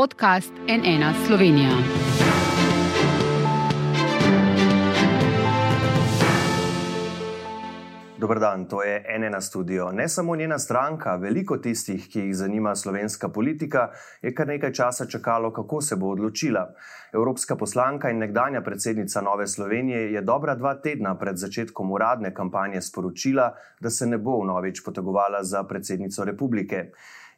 podcast NN Slovenija. Dobrodan, to je NN studio. Ne samo njena stranka, veliko tistih, ki jih zanima slovenska politika, je kar nekaj časa čakalo, kako se bo odločila. Evropska poslanka in nekdanja predsednica Nove Slovenije je dobra dva tedna pred začetkom uradne kampanje sporočila, da se ne bo vnovič potegovala za predsednico republike.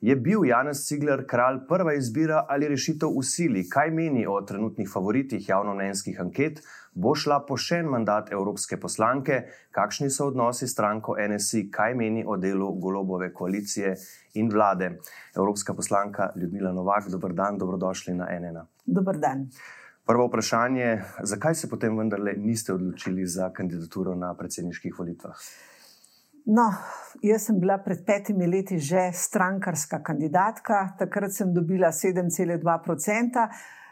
Je bil Janez Cigler kralj prva izbira ali rešitev v sili? Kaj meni o trenutnih favoritih javnomnenjskih anket? Bo šla po še en mandat evropske poslanke? Kakšni so odnosi s stranko NSI? Kaj meni o delu golobove koalicije in vlade? Evropska poslanka Ljudmila Novak, dobr dan, dobrodošli na NN. Dobr dan. Prvo vprašanje, zakaj se potem vendarle niste odločili za kandidaturo na predsedniških volitvah? No, jaz sem bila pred petimi leti že strankarska kandidatka, takrat sem dobila 7,2%.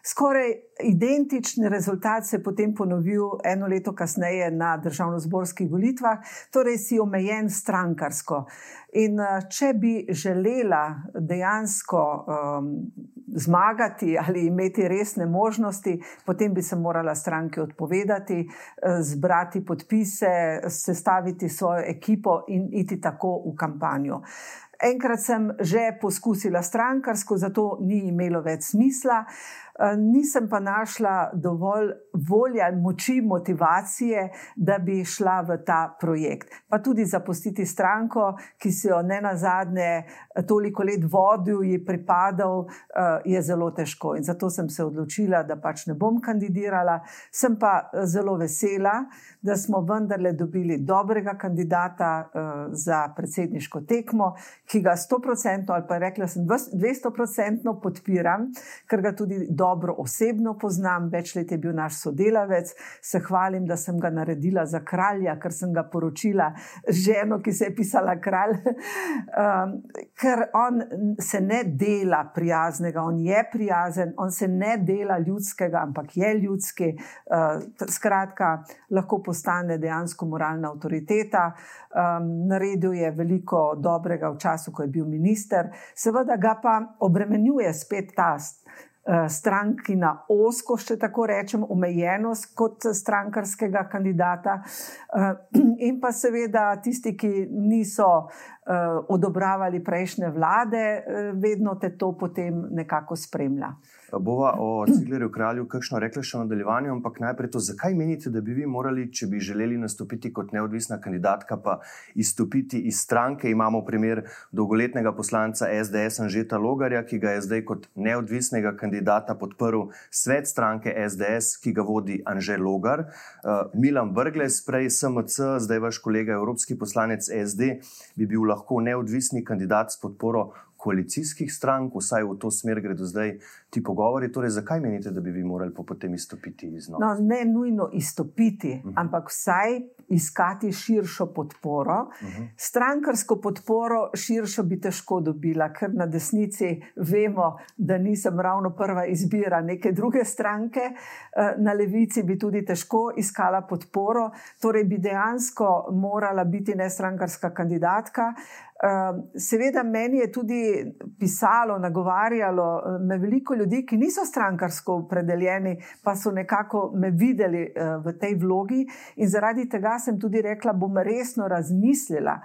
Skoraj identični rezultat se je potem ponovil eno leto kasneje na državno-zborskih volitvah, torej si omejen strankarsko. In eh, če bi želela dejansko um, zmagati ali imeti resne možnosti, potem bi se morala stranki odpovedati, eh, zbrati podpise, sestaviti svojo ekipo in iti tako v kampanjo. Enkrat sem že poskusila strankarsko, zato ni imelo več smisla. Eh, nisem pa našla dovolj volje, moči, motivacije, da bi šla v ta projekt. Pa tudi zapustiti stranko, ki si jo ne na zadnje eh, toliko let vodil, ji pripadal, eh, je zelo težko. In zato sem se odločila, da pač ne bom kandidirala. Sem pa zelo vesela, da smo vendarle dobili dobrega kandidata za predsedniško tekmo, ki ga 100% ali pa rekla sem 200% podpiram, ker ga tudi dobro dobro osebno poznam, več let je bil naš sodelavec. Se hvalim, da sem ga naredila za kralja, ker sem ga poročila ženo, ki se je pisala kralj. Um, ker on se ne dela prijaznega, on je prijazen, on se ne dela ljudskega, ampak je ljudski. Uh, skratka, lahko postane dejansko moralna avtoriteta. Um, naredil je veliko dobrega v času, ko je bil minister, seveda ga pa obremenjuje spet ta Eh, strankina osko, če tako rečem, omejenost kot strankarskega kandidata, eh, in pa seveda tisti, ki niso eh, odobravali prejšnje vlade, vedno te to potem nekako spremlja. Bova o Ciglerju kralju kakšno rekla še v nadaljevanju, ampak najprej to, zakaj menite, da bi vi morali, če bi želeli nastopiti kot neodvisna kandidatka, pa izstopiti iz stranke. Imamo primer dolgoletnega poslanca SDS Anžeta Logarja, ki ga je zdaj kot neodvisnega kandidata podprl svet stranke SDS, ki ga vodi Anže Logar. Uh, Milan Brgles, prej SMC, zdaj vaš kolega, evropski poslanec SD, bi bil lahko neodvisni kandidat s podporo koalicijskih strank, vsaj v to smer gredo zdaj ti pogovori. Torej, zakaj menite, da bi vi morali potem izstopiti iz nove? No, ne nujno izstopiti, uh mhm. -huh. ampak vsaj iskati širšo podporo. Uh mhm. -huh. Strankarsko podporo širšo bi težko dobila, ker na desnici vemo, da nisem ravno prva izbira neke druge stranke. Eh, na levici bi tudi težko iskala podporo, torej bi dejansko morala biti nestrankarska kandidatka. Seveda, meni je tudi pisalo, nagovarjalo eh, me veliko ljudi, ki niso strankarsko opredeljeni, pa so nekako me videli eh, v tej vlogi, in zaradi tega sem tudi rekla, bom resno razmislila.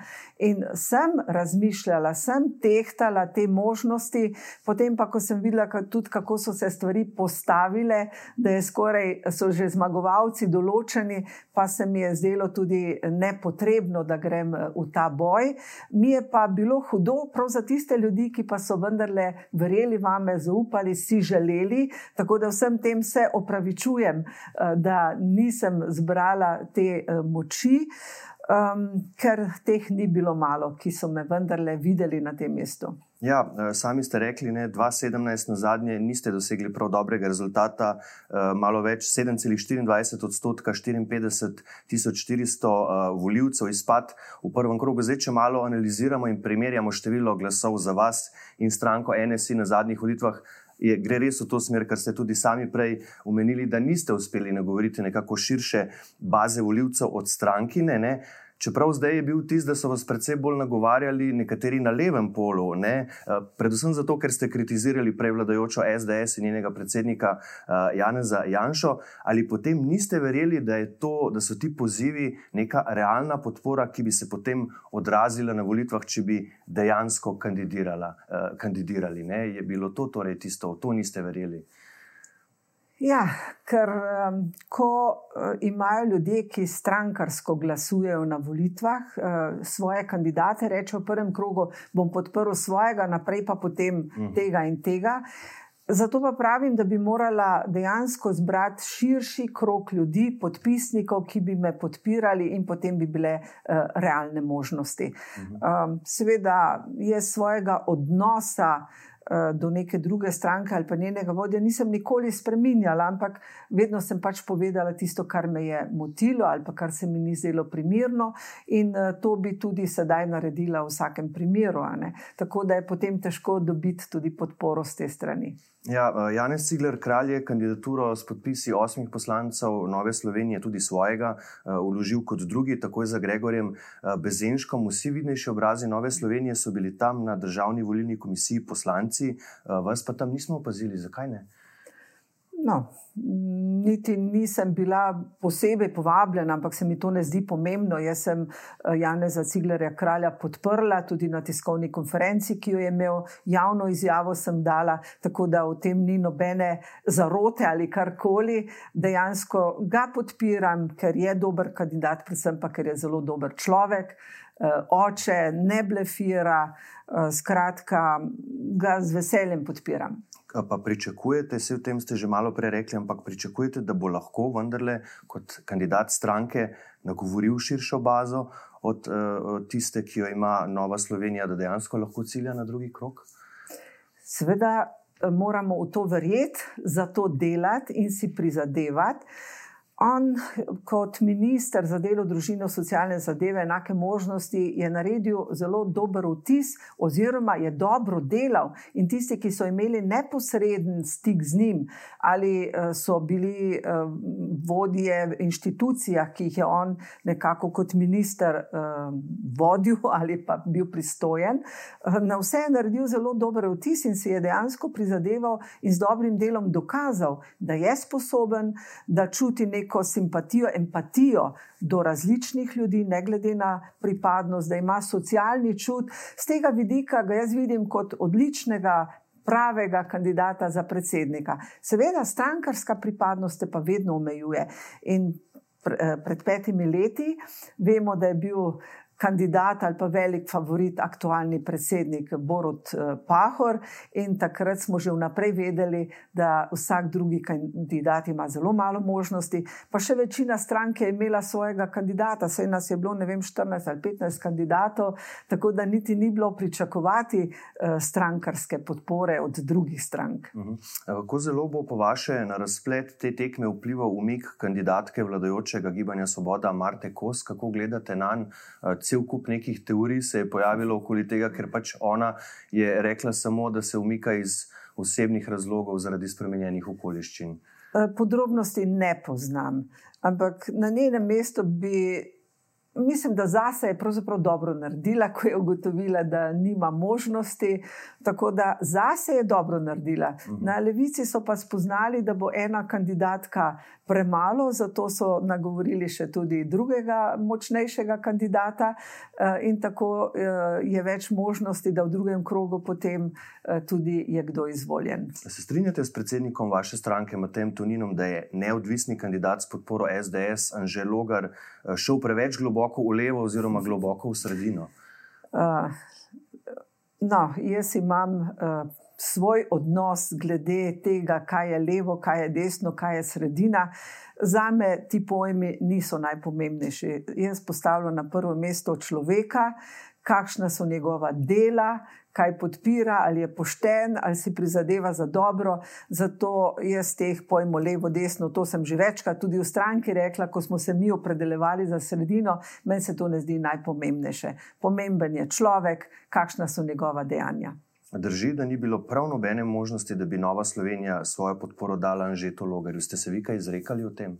In sem razmišljala, sem tehtala te možnosti, potem pa, ko sem videla, tudi kako so se stvari postavile, da je skoraj so že zmagovalci določeni, pa se mi je zdelo tudi nepotrebno, da grem eh, v ta boj. Mi je pa bilo hudo, prav za tiste ljudi, ki pa so vendarle verjeli vame, zaupali, si želeli. Tako da vsem tem se opravičujem, eh, da nisem zbrala te eh, moči. Um, ker teh ni bilo malo, ki so me vendarle videli na tem mestu. Ja, eh, sami ste rekli, da 2017 na zadnje niste dosegli prav dobrega rezultata, eh, malo več 7,24 odstotka, 54,400 eh, voljivcev izpad v prvem krogu. Zdaj, če malo analiziramo in primerjamo število glasov za vas in stranko NSI na zadnjih volitvah, je, gre res v to smer, kar ste tudi sami prej omenili, da niste uspeli nagovoriti nekako širše baze voljivcev od strankine. Ne? Čeprav zdaj je bil tisti, da so vas predvsem bolj nagovarjali nekateri na levem polu, ne? Eh, predvsem zato, ker ste kritizirali prevladojočo SDS in njenega predsednika eh, Janeza Janša, ali potem niste verjeli, da, to, da so ti pozivi neka realna podpora, ki bi se potem odrazila na volitvah, če bi dejansko kandidirali. Ne? Je bilo to torej tisto, v to niste verjeli? Ja, ker um, ko uh, imajo ljudje, ki strankarsko glasujejo na volitvah, uh, svoje kandidate, rečejo v prvem krogu, bom podprl svojega, naprej pa potem uh mhm. -huh. tega in tega. Zato pa pravim, da bi morala dejansko zbrati širši krok ljudi, podpisnikov, ki bi me podpirali, in potem bi bile uh, realne možnosti. Um, seveda, jaz svojega odnosa uh, do neke druge stranke ali pa njenega vodja, nisem nikoli spremenjala, ampak vedno sem pač povedala tisto, kar me je motilo ali pa kar se mi ni zdelo primirno, in eh, to bi tudi sedaj naredila v vsakem primeru. Tako da je potem težko dobiti tudi podporo z te strani. Ja, eh, Janez Cigler, kralj je kandidaturo s podpisi osmih poslancev Nove Slovenije, tudi svojega, uložil kot drugi, takoj za Gregorjem Bezenškom. Vsi vidnejši obrazi Nove Slovenije so bili tam na državni volilni komisiji poslanci, vas pa tam nismo opazili. Zakaj ne? No, niti nisem bila posebej povabljena, ampak se mi to ne zdi pomembno. Jaz sem eh, Janeza Ciglerja kralja podprla tudi na tiskovni konferenci, ki jo je imel, javno izjavo sem dala, tako da v tem ni nobene zarote ali karkoli. Dejansko ga podpiram, ker je dober kandidat, predvsem pa ker je zelo dober človek. Eh, oče ne blefira, eh, skratka, ga z veseljem podpiram pa pričakujete, se v tem ste že malo prej rekli, ampak pričakujete, da bo lahko vendarle kot kandidat stranke nagovoril širšo bazo od, eh, od tiste, ki jo ima Nova Slovenija, da dejansko lahko cilja na drugi krok? Seveda eh, moramo v to verjeti, za to delati in si prizadevati. On, kot minister za delo, družino, socialne zadeve, enake možnosti, je naredil zelo dober vtis, oziroma je dobro delal. In tisti, ki so imeli neposreden stik z njim, ali eh, so bili eh, vodje v inštitucijah, ki jih je on nekako kot minister eh, vodil ali pa bil pristojen, na vse je naredil zelo dober vtis in si je dejansko prizadeval in z dobrim delom dokazal, da je sposoben, da čuti nekaj neko simpatijo, empatijo do različnih ljudi, ne glede na pripadnost, da ima socialni čut. Z tega vidika ga jaz vidim kot odličnega. Pravega kandidata za predsednika. Seveda, strankarska pripadnost te pa vedno omejuje. In eh, pred petimi leti vemo, da je bil kandidat ali pa velik favorit, aktualni predsednik Borod eh, Pahor. In takrat smo že vnaprej vedeli, da vsak drugi kandidat ima zelo malo možnosti, pa še večina stranke je imela svojega kandidata, saj nas je bilo, ne vem, 14 ali 15 kandidatov, tako da niti ni bilo pričakovati uh, strankarske podpore od drugih strank. Mhm. Kako zelo bo po vaše na razplet te tekme vplival umik kandidatke vladajočega gibanja Svoboda Marte Kos, kako gledate na njo? Cel kup nekih teorij se je pojavilo okoli tega, ker pač ona je rekla samo, da se umika iz osebnih razlogov zaradi spremenjenih okoliščin. Eh, podrobnosti ne poznam, ampak na njenem mestu bi mislim, da zase je pravzaprav dobro naredila, ko je ugotovila, da nima možnosti. Tako da zase je dobro naredila. Mhm. Na levici so pa spoznali, da bo ena kandidatka premalo, zato so nagovorili še tudi drugega močnejšega kandidata, eh, in tako eh, je več možnosti, da v drugem krogu potem eh, tudi je kdo izvoljen. Se strinjate s predsednikom vaše stranke, Matem Tuninom, da je neodvisni kandidat s podporo SDS, Anžel Logar, šel preveč globoko? Globoko v levo, oziroma globoko v sredino? Uh, no, jaz imam uh, svoj odnos glede tega, kaj je levo, kaj je desno, kaj je sredina. Za me ti pojmi niso najpomembnejši. Jaz postavljam na prvo mesto človeka, kakšna so njegova dela, kaj podpira, ali je pošten, ali si prizadeva za dobro. Zato jaz teh pojmov levo, desno, to sem že večkrat tudi v stranki rekla, ko smo se mi opredeljevali za sredino, meni se to ne zdi najpomembnejše. Pomemben je človek, kakšna so njegova dejanja. Drži, da ni bilo prav nobene možnosti, da bi Nova Slovenija svojo podporo dala Anžetu Logarju. Ste se vi kaj izrekali o tem?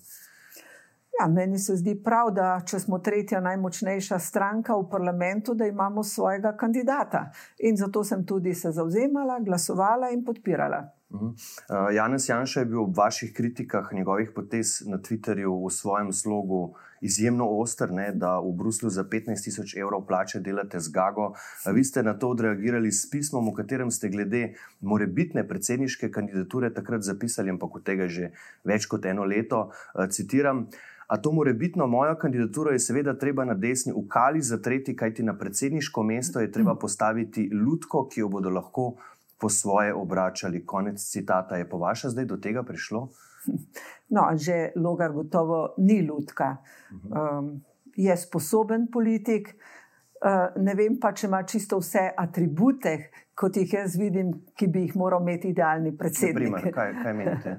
Ja, meni se zdi prav, da če smo tretja najmočnejša stranka v parlamentu, da imamo svojega kandidata. In zato sem tudi se zauzemala, glasovala in podpirala. Uh -huh. uh, Janez Janša je bil ob vaših kritikah njegovih potez na Twitterju v svojem slogu izjemno oster, ne, da v Bruslu za 15 tisoč evrov plače delate z Gago. Vi ste na to odreagirali s pismom, v katerem ste glede morebitne predsedniške kandidature takrat zapisali, ampak od tega že več kot eno leto. Uh, citiram. A to morebitno mojo kandidaturo je seveda treba na desni v kali zatreti, kajti na predsedniško mesto je treba postaviti ljudko, ki jo bodo lahko po svoje obračali. Konec citata. Je po vašem zdaj do tega prišlo? No, že Logar gotovo ni ljudka. Um, je sposoben politik. Uh, ne vem pa, če ima čisto vse atribute, kot jih jaz vidim, ki bi jih moral imeti idealni predsednik. Primer, kaj, kaj menite?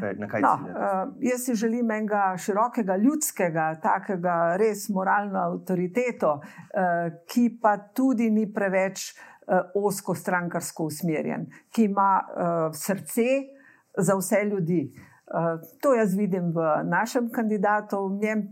Kaj, kaj no, uh, jaz si želim enega širokega, ljudskega, takega res moralno avtoriteto, uh, ki pa tudi ni preveč uh, osko strankarsko usmerjen, ki ima uh, srce za vse ljudi. Uh, to jaz vidim v našem kandidatu, v njem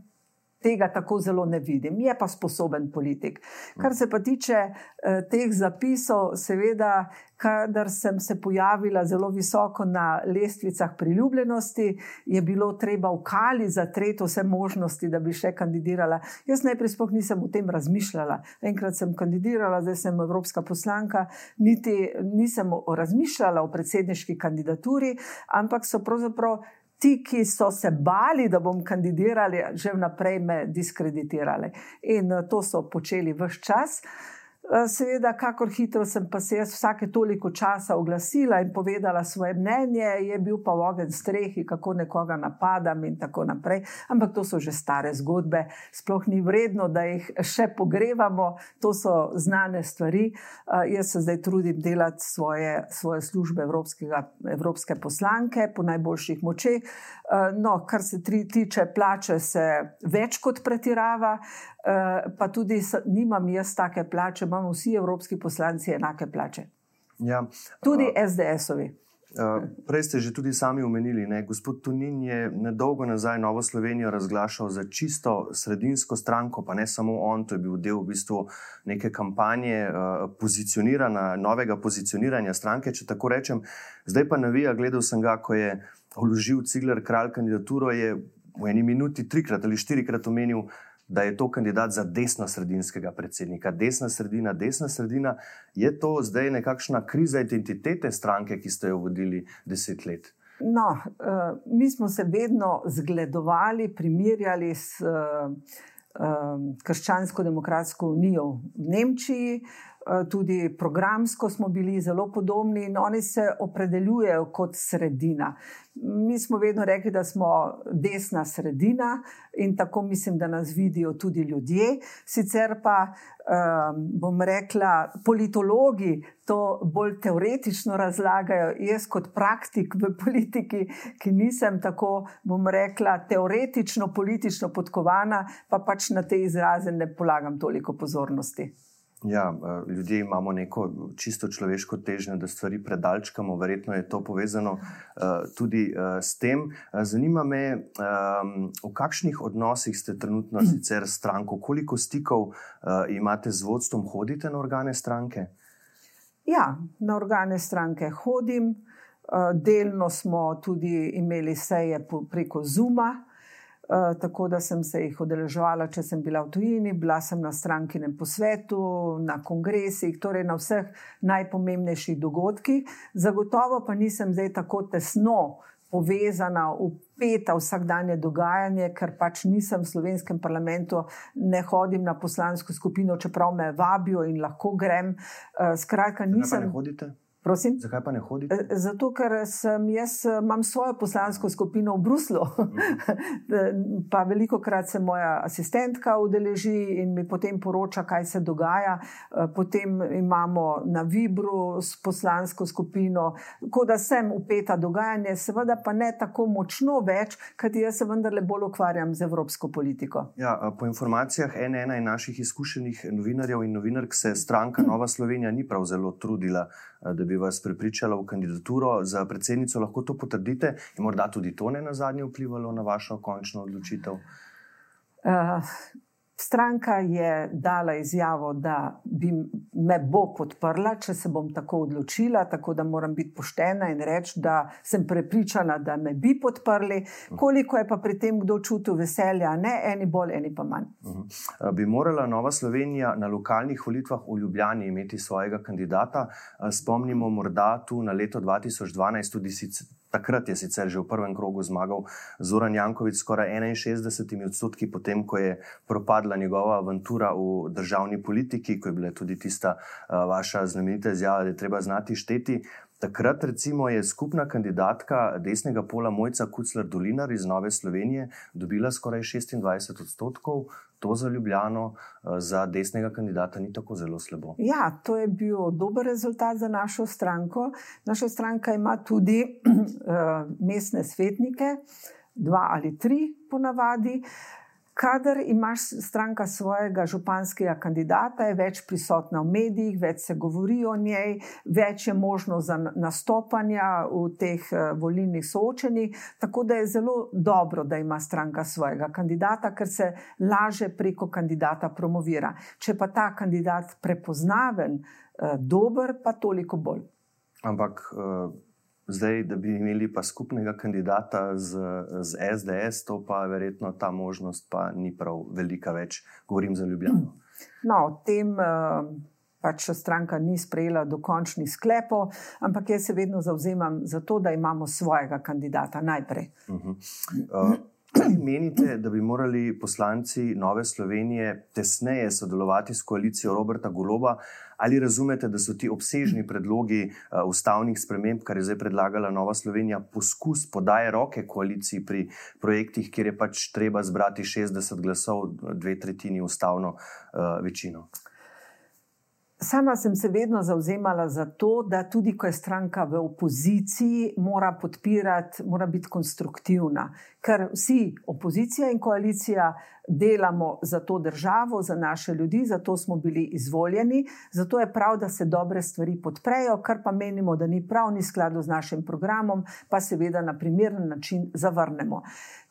tega tako zelo ne vidim, je pa sposoben politik. Kar se pa tiče eh, teh zapisov, seveda, kadar sem se pojavila zelo visoko na lestvicah priljubljenosti, je bilo treba v kali zatreti vse možnosti, da bi še kandidirala. Jaz najprej sploh nisem o tem razmišljala. Enkrat sem kandidirala, zdaj sem evropska poslanka, niti nisem razmišljala o predsedniški kandidaturi, ampak so pravzaprav ti, ki so se bali, da bom kandidirali, že vnaprej me diskreditirali. In eh, to so počeli vse čas. Eh, seveda, kakor hitro sem pa se jaz vsake toliko časa oglasila in povedala svoje mnenje, je bil pa ogen strehi, kako nekoga napadam in tako naprej. Ampak to so že stare zgodbe, sploh ni vredno, da jih še pogrevamo, to so znane stvari. Uh, jaz se zdaj trudim delati svoje, svoje službe evropske poslanke po najboljših močeh. Uh, no, kar se tri, tiče plače, se več kot pretirava, pa tudi nimam jaz take plače imamo vsi evropski poslanci enake plače. Ja, tudi uh, SDS-ovi. Uh, prej ste že tudi sami omenili, da gospod Tunin je nedolgo nazaj Novo Slovenijo razglašal za čisto sredinsko stranko, pa ne samo on, to je bil del v bistvu neke kampanje uh, pozicioniranja, novega pozicioniranja stranke, če tako rečem. Zdaj pa navija, gledal sem ga, ko je vložil Cigler kralj kandidaturo, je v eni minuti trikrat ali štirikrat omenil da je to kandidat za desno-sredinskega predsednika. Desna sredina, desna sredina, je to zdaj nekakšna kriza identitete stranke, ki ste jo vodili deset let. No, uh, mi smo se vedno zgledovali, primerjali s uh, uh, Krščansko-demokratsko unijo v Nemčiji. Tudi programsko smo bili zelo podobni, in oni se opredeljujejo kot sredina. Mi smo vedno rekli, da smo desna sredina in tako mislim, da nas vidijo tudi ljudje. Sicer pa um, bom rekla, politologi to bolj teoretično razlagajo. Jaz, kot praktik v politiki, ki nisem tako, bom rekla, teoretično, politično podkovana, pa pač na te izraze ne polagam toliko pozornosti. Ja, eh, ljudje imamo neko čisto človeško težnjo, da stvari predalčkamo, verjetno je to povezano uh, tudi uh, s tem. Zanima me, um, v kakšnih odnosih ste trenutno sicer s stranko, koliko stikov uh, imate z vodstvom, hodite na organe stranke? Ja, na organe stranke hodim. Delno smo tudi imeli seje preko Zuma, tako da sem se jih odeleževala, če sem bila v tujini, bila sem na strankinem posvetu, na kongresih, torej na vseh najpomembnejših dogodkih. Zagotovo pa nisem zdaj tako tesno povezana, upeta v vsakdanje dogajanje, ker pač nisem v slovenskem parlamentu, ne hodim na poslansko skupino, čeprav me vabijo in lahko grem. Eh, skratka, nisem. Ne hodite? Prosim? Zakaj pa ne hodite? E, zato, ker sem jaz, imam svojo poslansko skupino v Bruslu. Mm. pa veliko krat se moja asistentka udeleži in mi potem poroča, kaj se dogaja. E, potem imamo na Vibru poslansko skupino, tako da sem upeta dogajanje, seveda pa ne tako močno več, kajti jaz se vendarle bolj ukvarjam z evropsko politiko. Ja, po informacijah NN in naših izkušenih novinarjev in novinark se stranka Nova Slovenija ni prav zelo trudila da bi vas prepričala v kandidaturo za predsednico. Lahko to potrdite in morda tudi to ne na zadnje vplivalo na vašo končno odločitev? Uh, Stranka je dala izjavo, da bi me bo podprla, če se bom tako odločila, tako da moram biti poštena in reči, da sem prepričana, da me bi podprli. Koliko je pa pri tem kdo čutil veselja, ne eni bolj, eni pa manj. Uh-huh. Bi morala Nova Slovenija na lokalnih volitvah v Ljubljani imeti svojega kandidata? Spomnimo morda tu na leto 2012 tudi sicer. Takrat je sicer že v prvem krogu zmagal Zoran Jankovič, skoraj 61 odstotki, potem ko je propadla njegova avantura v državni politiki, ko je bila tudi tista vaša znamenita izjava, da je treba znati šteti. Takrat, recimo, je skupna kandidatka desnega pola Mojca Kucler Dolinar iz Nove Slovenije dobila skoraj 26 odstotkov. To za Ljubljano, eh, za desnega kandidata, ni tako zelo slabo. Ja, to je bil dober rezultat za našo stranko. Naša stranka ima tudi uh, mestne svetnike, dva ali tri, ponavadi. Uh, Kadar imaš stranka svojega županskega kandidata, je več prisotna v medijih, več se govori o njej, več je možno za nastopanja v teh eh, volilnih soočenjih. Tako da je zelo dobro, da ima stranka svojega kandidata, ker se laže preko kandidata promovira. Če pa ta kandidat prepoznaven, eh, dober, pa toliko bolj. Ampak. Zdaj, da bi imeli pa skupnega kandidata z, z SDS, to pa verjetno ta možnost pa ni prav velika več, govorim za Ljubljano. No, o tem uh, pač stranka ni sprejela dokončnih sklepov, ampak jaz se vedno zauzemam za to, da imamo svojega kandidata najprej. Uh -huh. uh, Menite, da bi morali poslanci Nove Slovenije tesneje sodelovati s koalicijo Roberta Goloba, ali razumete, da so ti obsežni predlogi uh, ustavnih sprememb, kar je zdaj predlagala Nova Slovenija, poskus podaje roke koaliciji pri projektih, kjer je pač treba zbrati 60 glasov, dve tretjini ustavno uh, večino? Sama sem se vedno zauzemala za to, da tudi ko je stranka v opoziciji, mora podpirati, mora biti konstruktivna. Ker vsi, opozicija in koalicija, delamo za to državo, za naše ljudi, zato smo bili izvoljeni, zato je prav, da se dobre stvari podprejo, kar pa menimo, da ni prav, ni skladu z našim programom, pa seveda na primeren način zavrnemo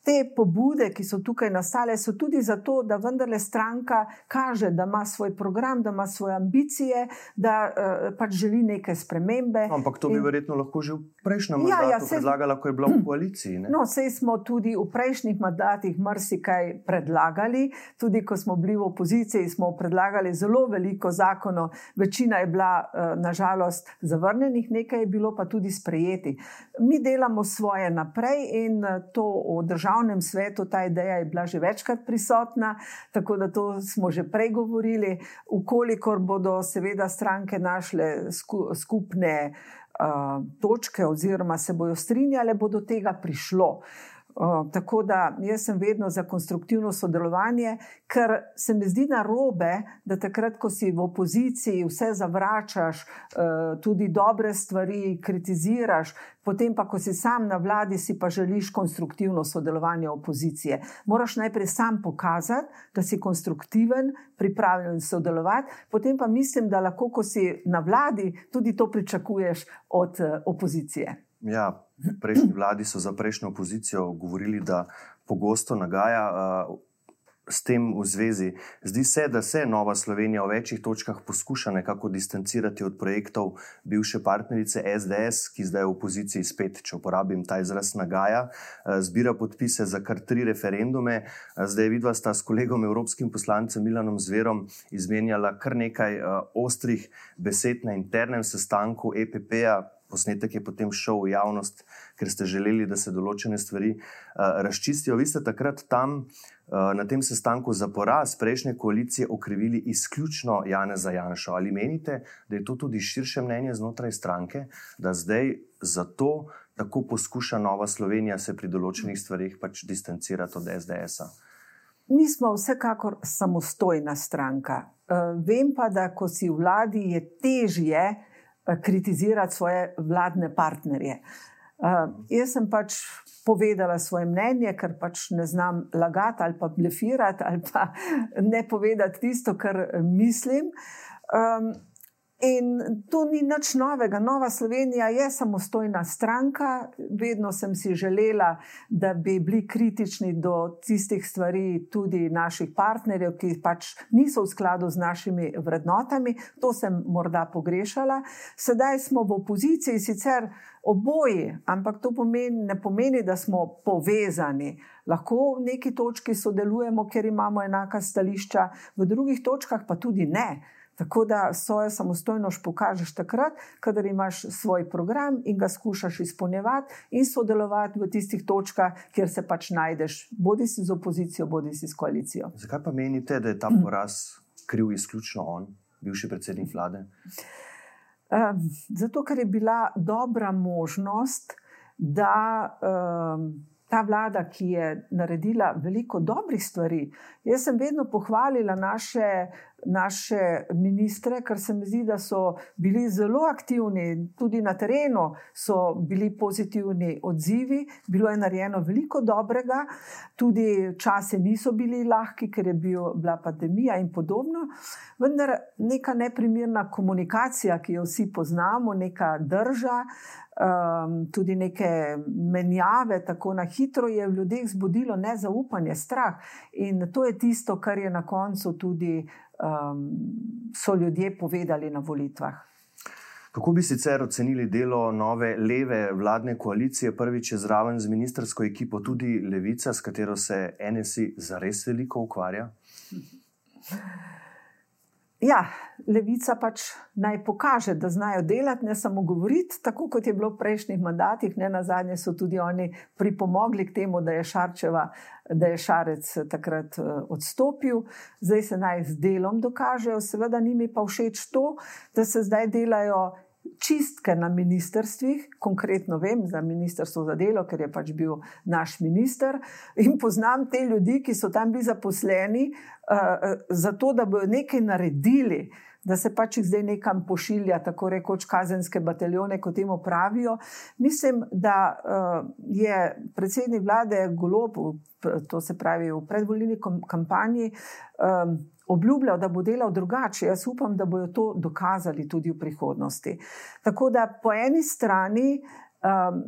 te pobude, ki so tukaj nastale, so tudi zato, da vendarle stranka kaže, da ima svoj program, da ima svoje ambicije, da uh, pač želi neke spremembe. No, ampak to bi in... verjetno lahko že v prejšnjem ja, mandatu ja, se... predlagala, ko je bila v koaliciji. Ne? No, sej smo tudi v prejšnjih mandatih marsikaj predlagali, tudi ko smo bili v opoziciji, smo predlagali zelo veliko zakonov, večina je bila uh, nažalost zavrnjenih, nekaj je bilo pa tudi sprejeti. Mi delamo svoje naprej in uh, to v državnem svetu ta ideja je bila že večkrat prisotna, tako da to smo že prej govorili. Ukolikor bodo seveda stranke našle skupne uh, točke oziroma se bodo strinjale, bo do tega prišlo. Uh, tako da jaz sem vedno za konstruktivno sodelovanje, ker se mi zdi narobe, da takrat, ko si v opoziciji, vse zavračaš, uh, tudi dobre stvari kritiziraš, potem pa, ko si sam na vladi, si pa želiš konstruktivno sodelovanje opozicije. Moraš najprej sam pokazati, da si konstruktiven, pripravljen sodelovati, potem pa mislim, da lahko, ko si na vladi, tudi to pričakuješ od uh, opozicije. Ja, prejšnji vladi so za prejšnjo opozicijo govorili, da pogosto nagaja. Uh, S tem v zvezi, zdi se, da se Nova Slovenija v večjih točkah poskuša nekako distancirati od projektov bivše partnerice SDS, ki zdaj v opoziciji spet, če uporabim ta izraz, nagaja, zbira podpise za kar tri referendume. Zdaj vidva sta s kolegom, evropskim poslancem Milanom Zverom, izmenjala kar nekaj ostrih besed na internem sestanku EPP-ja, posnetek je potem šel v javnost, ker ste želeli, da se določene stvari uh, razčistijo. Vi ste takrat tam uh, na tem sestanku za poraz prejšnje koalicije okrivili izključno Jana Zajanša. Ali menite, da je to tudi širše mnenje znotraj stranke, da zdaj zato tako poskuša Nova Slovenija se pri določenih stvarih pač distancirati od SDS-a? Mi smo vsekakor samostojna stranka. Uh, vem pa, da ko si v vladi, je težje uh, Eh, kritizirati svoje vladne partnerje. Uh, jaz sem pač povedala svoje mnenje, ker pač ne znam lagati ali pa blefirati ali pa ne povedati tisto, kar mislim. Um, In to ni nič novega. Nova Slovenija je samostojna stranka. Vedno sem si želela, da bi bili kritični do tistih stvari, tudi naših partnerjev, ki pač niso v skladu z našimi vrednotami. To sem morda pogrešala. Sedaj smo v opoziciji, sicer oboji, ampak to pomeni, ne pomeni, da smo povezani. Lahko v neki točki sodelujemo, ker imamo enaka stališča, v drugih točkah pa tudi ne. Tako da svojo samostojnost pokažeš takrat, kadar imaš svoj program in ga skušaš izpolnjevati in sodelovati v tistih točkah, kjer se pač najdeš, bodi si z opozicijo, bodi si s koalicijo. Zakaj pa menite, da je ta poraz kriv izključno on, bivši predsednik vlade? Um, zato, ker je bila dobra možnost, da. Um, ta vlada, ki je naredila veliko dobrih stvari. Jaz sem vedno pohvalila naše, naše ministre, ker se mi zdi, da so bili zelo aktivni, tudi na terenu so bili pozitivni odzivi, bilo je narejeno veliko dobrega, tudi časi niso bili lahki, ker je bil, bila pandemija in podobno. Vendar neka neprimerna komunikacija, ki jo vsi poznamo, neka drža um, tudi neke menjave, tako na hitro je v ljudeh zbudilo nezaupanje, strah. In to je tisto, kar je na koncu tudi um, so ljudje povedali na volitvah. Kako bi sicer ocenili delo nove leve vladne koalicije, prvič je zraven z ministersko ekipo tudi Levica, s katero se NSI zares veliko ukvarja? Ja, levica pač naj pokaže, da znajo delati, ne samo govoriti, tako kot je bilo v prejšnjih mandatih. Ne na zadnje so tudi oni pripomogli k temu, da je, Šarčeva, da je Šarec takrat eh, odstopil. Zdaj se naj z delom dokažejo, seveda njimi pa všeč to, da se zdaj delajo čistke na ministrstvih, konkretno vem za ministrstvo za delo, ker je pač bil naš minister in poznam te ljudi, ki so tam bili zaposleni, uh, zato da bodo nekaj naredili. Da se pač zdaj nekam pošilja, tako rekoč, kazenske bataljone, kot temu pravijo. Mislim, da uh, je predsednik vlade Golob, to se pravi v predvoljni kampanji, um, obljubljal, da bo delal drugače. Jaz upam, da bodo to dokazali tudi v prihodnosti. Tako da po eni strani um,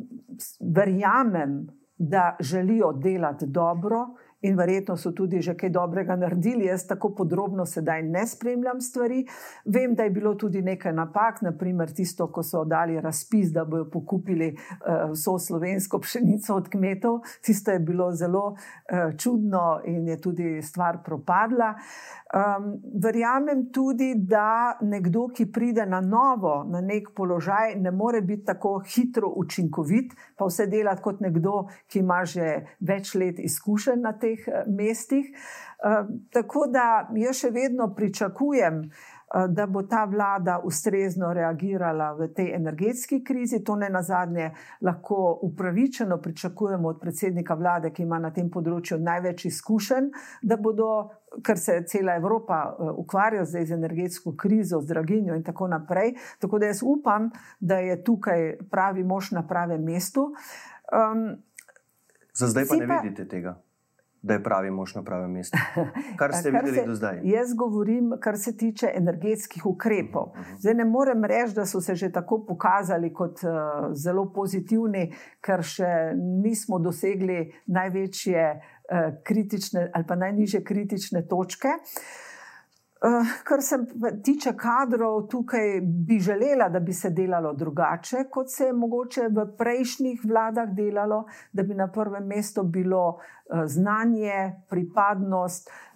verjamem, da želijo delati dobro in verjetno so tudi že kaj dobrega naredili. Jaz tako podrobno sedaj ne spremljam stvari. Vem, da je bilo tudi nekaj napak, naprimer tisto, ko so dali razpis, da bodo pokupili uh, vso slovensko pšenico od kmetov. Tisto je bilo zelo uh, čudno in je tudi stvar propadla. Um, verjamem tudi, da nekdo, ki pride na novo, na nek položaj, ne more biti tako hitro učinkovit, pa vse delati kot nekdo, ki ima že več let izkušenj na tem teh eh, mestih. Eh, tako da jaz še vedno pričakujem, eh, da bo ta vlada ustrezno reagirala v tej energetski krizi. To ne na zadnje lahko upravičeno pričakujemo od predsednika vlade, ki ima na tem področju največ izkušenj, da bodo. Ker se cela Evropa ukvarja zdaj z energetsko krizo, z draginjo, in tako naprej. Tako da jaz upam, da je tukaj pravi mož na pravem mestu. Um, Za zdaj pa ne pa, vidite tega da je pravi mož na pravem mestu. Kar ste kar videli se, do zdaj? Jaz govorim, kar se tiče energetskih ukrepov. Uh mhm, -huh. Mhm. Zdaj ne morem reči, da so se že tako pokazali kot uh, zelo pozitivni, ker še nismo dosegli največje uh, kritične ali pa najniže kritične točke. Uh, kar se tiče kadrov, tukaj bi želela, da bi se delalo drugače, kot se je mogoče v prejšnjih vladah delalo, da bi na prvem mestu bilo uh, znanje, pripadnost, Eh,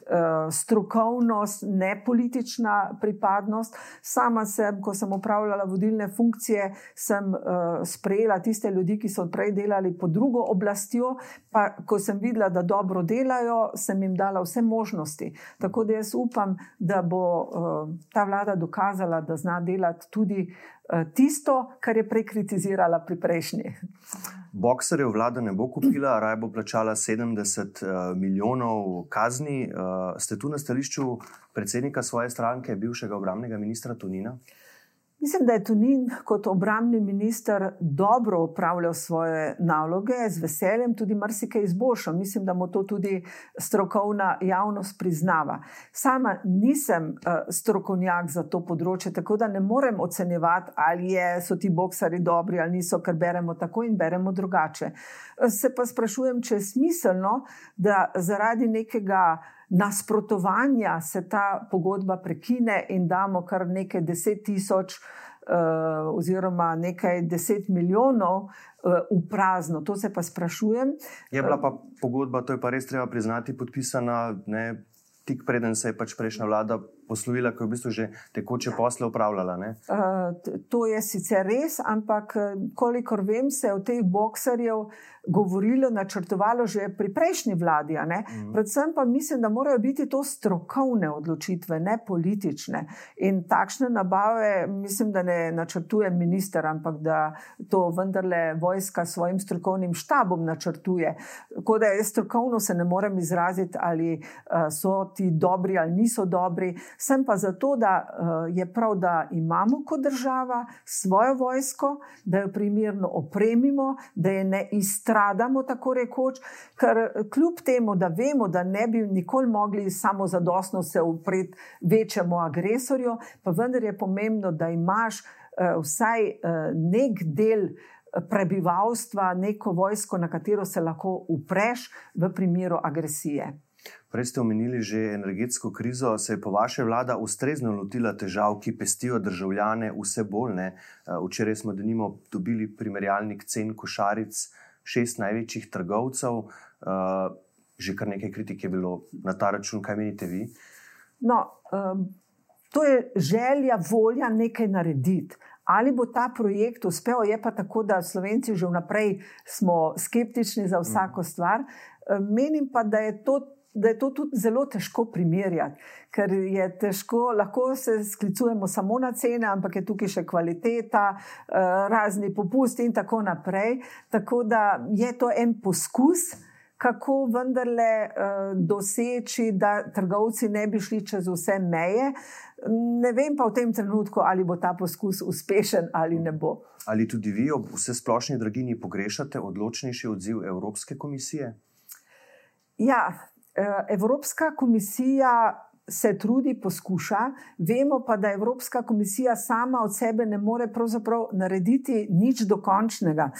strokovnost, ne politična pripadnost. Sama sem, ko sem upravljala vodilne funkcije, sem uh, sprejela tiste ljudi, ki so prej delali pod drugo oblastjo, pa ko sem videla, da dobro delajo, sem jim dala vse možnosti. Tako da jaz upam, da bo uh, ta vlada dokazala, da zna delati tudi tisto, kar je prej kritizirala pri prejšnji. Bokserjev vlada ne bo kupila, raje bo plačala 70 uh, eh, milijonov kazni. Uh, ste tu na stališču predsednika svoje stranke, bivšega obramnega ministra Tunina? Mislim, da je Tunin kot obramni minister dobro upravljal svoje naloge, z veseljem tudi marsikaj izboljšal. Mislim, da mu to tudi strokovna javnost priznava. Sama nisem uh, strokovnjak za to področje, tako da ne morem ocenjevati, ali je, so ti boksari dobri ali niso, ker beremo tako in beremo drugače. Se pa sprašujem, če je smiselno, da zaradi nekega nasprotovanja se ta pogodba prekine in damo kar nekaj deset tisoč uh, oziroma nekaj deset milijonov uh, v prazno. To se pa sprašujem. Je bila pa pogodba, to je pa res treba priznati, podpisana ne, tik preden se je pač prejšnja vlada poslovila, ko je v bistvu že tekoče posle upravljala. Uh, to je sicer res, ampak kolikor vem, se je v teh boksarjev govorilo, načrtovalo že pri prejšnji vladi. Mm. Predvsem pa mislim, da morajo biti to strokovne odločitve, ne politične. In takšne nabave, mislim, da ne načrtuje minister, ampak da to vendarle vojska s svojim strokovnim štabom načrtuje. Tako da jaz strokovno se ne morem izraziti, ali uh, so ti dobri ali niso dobri. Sem pa zato, da uh, je prav, da imamo kot država svojo vojsko, da jo primerno opremimo, da je ne izstradamo, tako rekoč, ker kljub temu, da vemo, da ne bi nikoli mogli samo zadostno se upreti večjemu agresorju, pa vendar je pomembno, da imaš uh, vsaj nek del. Prebivalstva, neko vojsko, na katero se lahko upreš v primeru agresije. Prej ste omenili že energetsko krizo. Se je po vaše vlada ustrezno lotila težav, ki pestijo državljane vse bolj? Ne? Eh, včeraj smo denimo dobili primerjalnik cen košaric šest največjih trgovcev. Eh, že kar nekaj kritik je bilo na ta račun. Kaj menite vi? No, um, to je želja, volja nekaj narediti. Ali bo ta projekt uspel, je pa tako, da Slovenci že vnaprej smo skeptični za vsako stvar. Menim pa, da je to da je to tudi zelo težko primerjati, ker je težko, lahko se sklicujemo samo na cene, ampak je tukaj še kvaliteta, eh, razni popusti in tako naprej. Tako da je to en poskus. Kako vendarle uh, doseči, da trgovci ne bi šli čez vse meje. Ne vem pa v tem trenutku, ali bo ta poskus uspešen ali ne bo. Ali tudi vi ob vse splošni dragini pogrešate odločnejši odziv Evropske komisije? Ja, Eh, Evropska komisija se trudi, poskuša, vemo pa, da Evropska komisija sama od sebe ne more narediti nič dokončnega.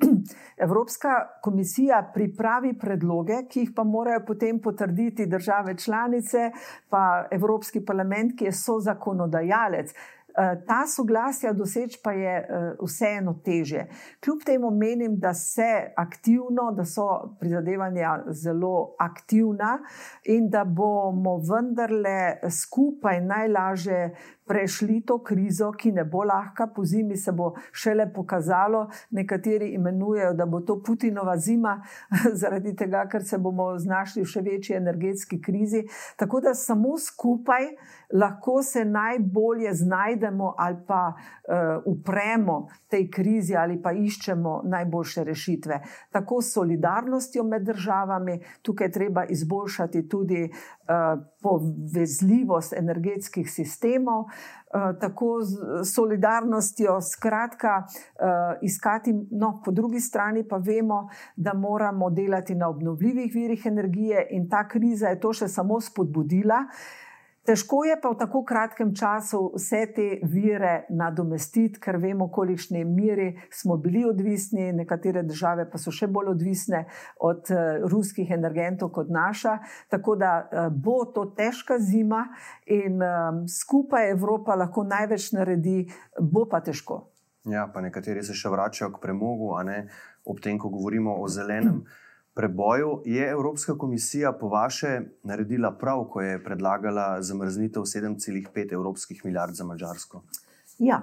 Evropska komisija pripravi predloge, ki jih pa morajo potem potrditi države članice, pa Evropski parlament, ki je so zakonodajalec. Eh, ta soglasja doseči pa je eh, vseeno teže. Kljub temu menim, da se aktivno, da so prizadevanja zelo aktivna in da bomo vendarle skupaj najlažje prešli to krizo, ki ne bo lahka, po zimi se bo šele pokazalo. Nekateri imenujejo, da bo to Putinova zima, zaradi tega, ker se bomo znašli v še večji energetski krizi. Tako da samo skupaj lahko se najbolje znajdemo ali pa uh, upremo tej krizi ali pa iščemo najboljše rešitve. Tako s solidarnostjo med državami, tukaj treba izboljšati tudi povezljivost energetskih sistemov. Eh, tako z solidarnostjo, skratka, eh, iskati, no, po drugi strani pa vemo, da moramo delati na obnovljivih virih energije, in ta kriza je to še samo spodbudila. Težko je pa v tako kratkem času vse te vire nadomestiti, ker vemo, kolikšni miri smo bili odvisni, nekatere države pa so še bolj odvisne od uh, ruskih energentov kot naša. Tako da uh, bo to težka zima in um, skupaj Evropa lahko največ naredi, bo pa težko. Ja, pa nekateri se še vračajo k premogu, a ne ob tem, ko govorimo o zelenem preboju. Je Evropska komisija po vaše naredila prav, ko je predlagala zamrznitev 7,5 evropskih milijard za Mačarsko? Ja.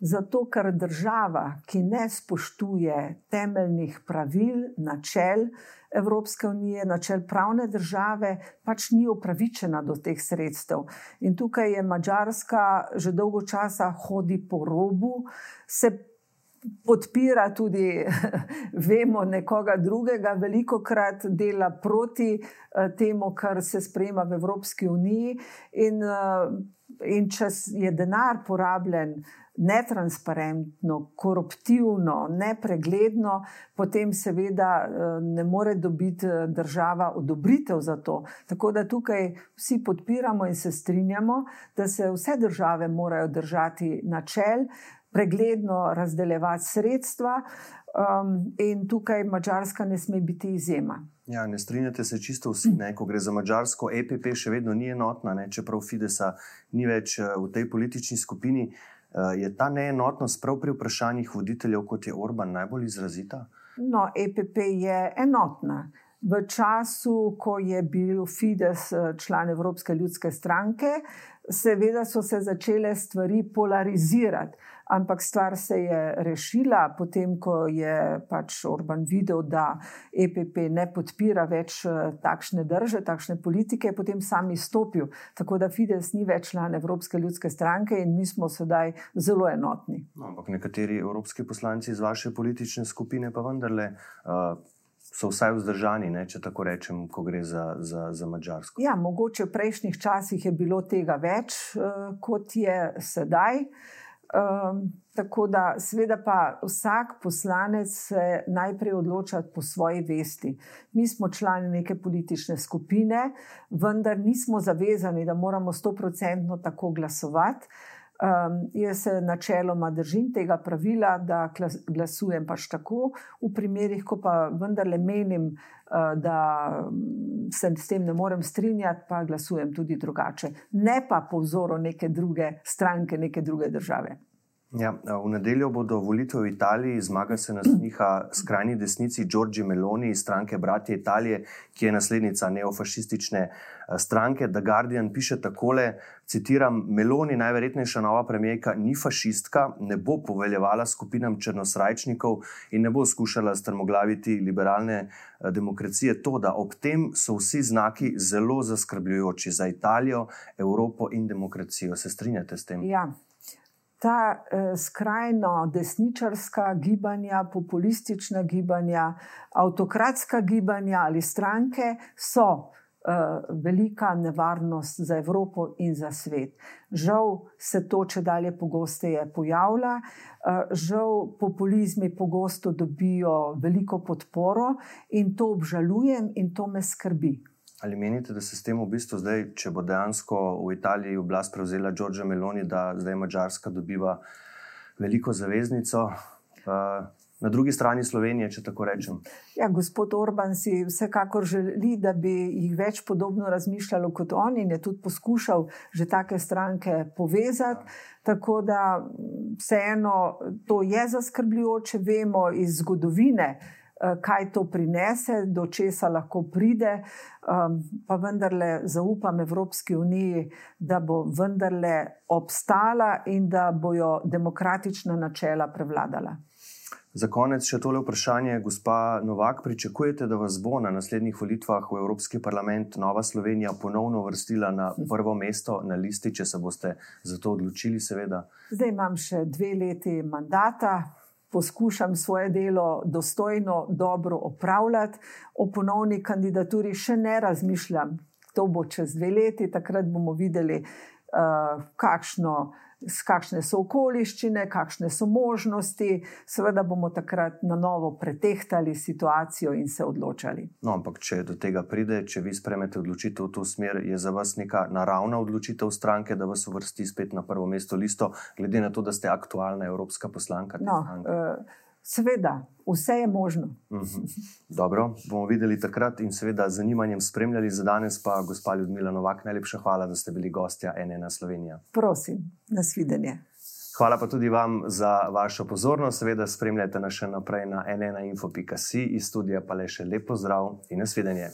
Zato, ker država, ki ne spoštuje temeljnih pravil, načel Evropske unije, načel pravne države, pač ni upravičena do teh sredstev. In tukaj je Mačarska že dolgo časa hodi po robu, se podpira tudi, vemo, nekoga drugega, veliko krat dela proti uh, temu, kar se sprejema v Evropski uniji. In uh, in če je denar porabljen netransparentno, koruptivno, nepregledno, potem seveda ne more dobiti država odobritev za to. Tako da tukaj vsi podpiramo in se strinjamo, da se vse države morajo držati načel, pregledno razdeljevati sredstva, um, in tukaj Mačarska ne sme biti izjema. Ja, ne strinjate se čisto vsi, ne? ko gre za Mačarsko, EPP še vedno ni enotna, ne? čeprav Fidesa ni več eh, v tej politični skupini. Eh, je ta neenotnost prav pri vprašanjih voditeljev, kot je Orban, najbolj izrazita? No, EPP je enotna. V času, ko je bil Fides eh, član Evropske ljudske stranke, seveda so se začele stvari polarizirati ampak stvar se je rešila, potem ko je pač Orban videl, da EPP ne podpira več eh, takšne drže, takšne politike, je potem sam izstopil. Tako da Fides ni več član Evropske ljudske stranke in mi smo sedaj zelo enotni. No, ampak nekateri evropski poslanci iz vaše politične skupine pa vendarle. Uh, So vsaj vzdržani, ne, če tako rečem, ko gre za, za, za Mačarsko. Ja, mogoče v prejšnjih časih je bilo tega več, uh, kot je sedaj. Uh, Um, tako da, seveda, pa vsak poslanec se najprej odloča po svoji vesti. Mi smo člani neke politične skupine, vendar nismo zavezani, da moramo stoprocentno tako glasovati. Um, jaz se načeloma držim tega pravila, da glasujem pač tako, v primerih, ko pa vendarle menim, uh, da se s tem ne morem strinjati, pa glasujem tudi drugače. Ne pa po vzoru neke druge stranke, neke druge države. Ja, v nedeljo bodo volitve v Italiji, zmaga se nas njiha skrajni desnici Giorgi Meloni iz stranke Bratje Italije, ki je naslednica neofašistične eh, stranke. The Guardian piše takole: citiram, Meloni, najverjetnejša nova premijejka, ni fašistka, ne bo poveljevala skupinam črnosrajčnikov in ne bo skušala strmoglaviti liberalne eh, demokracije. To, da ob tem so vsi znaki zelo zaskrbljujoči za Italijo, Evropo in demokracijo. Se strinjate s tem? Ja ta eh, skrajno desničarska gibanja, populistična gibanja, avtokratska gibanja ali stranke so eh, velika nevarnost za Evropo in za svet. Žal se to če dalje pogosteje pojavlja, eh, žal populizmi pogosto dobijo veliko podporo in to obžalujem in to me skrbi. Ali menite, da se s tem v bistvu zdaj, če bo dejansko v Italiji oblast prevzela Giorgio Meloni, da zdaj Mačarska dobiva veliko zaveznico? Uh, Na drugi strani Slovenije, če tako rečem. Ja, gospod Orban si vsekakor želi, da bi jih več podobno razmišljalo kot on in je tudi poskušal že take stranke povezati. Tako da vseeno to je zaskrbljujoče, vemo iz zgodovine. Eh, kaj to prinese, do česa lahko pride, um, pa vendarle zaupam Evropski uniji, da bo vendarle obstala in da bojo demokratična načela prevladala. Za konec še tole vprašanje, gospa Novak. Pričakujete, da vas bo na naslednjih volitvah v Evropski parlament Nova Slovenija ponovno vrstila na prvo mesto na listi, če se boste za to odločili, seveda? Zdaj imam še dve leti mandata poskušam svoje delo dostojno, dobro opravljati. O ponovni kandidaturi še ne razmišljam. To bo čez dve leti, takrat bomo videli, uh, kakšno kakšne so okoliščine, kakšne so možnosti. Seveda bomo takrat na novo pretehtali situacijo in se odločali. No, ampak, če do tega pride, če vi spremete odločitev v to smer, je za vas neka naravna odločitev stranke, da vas uvrsti spet na prvo mesto listo, glede na to, da ste aktualna evropska poslanka. No, uh, Seveda, vse je možno. Mhm. Dobro, bomo videli takrat in seveda z zanimanjem spremljali za danes, pa gospa Ljudmila Novak, najlepša hvala, da ste bili gostja NN Slovenija. Prosim, nasvidenje. Hvala pa tudi vam za vašo pozornost. Seveda spremljate nas še naprej na nnainfo.si iz studija, pa le še lepo zdrav in nasvidenje.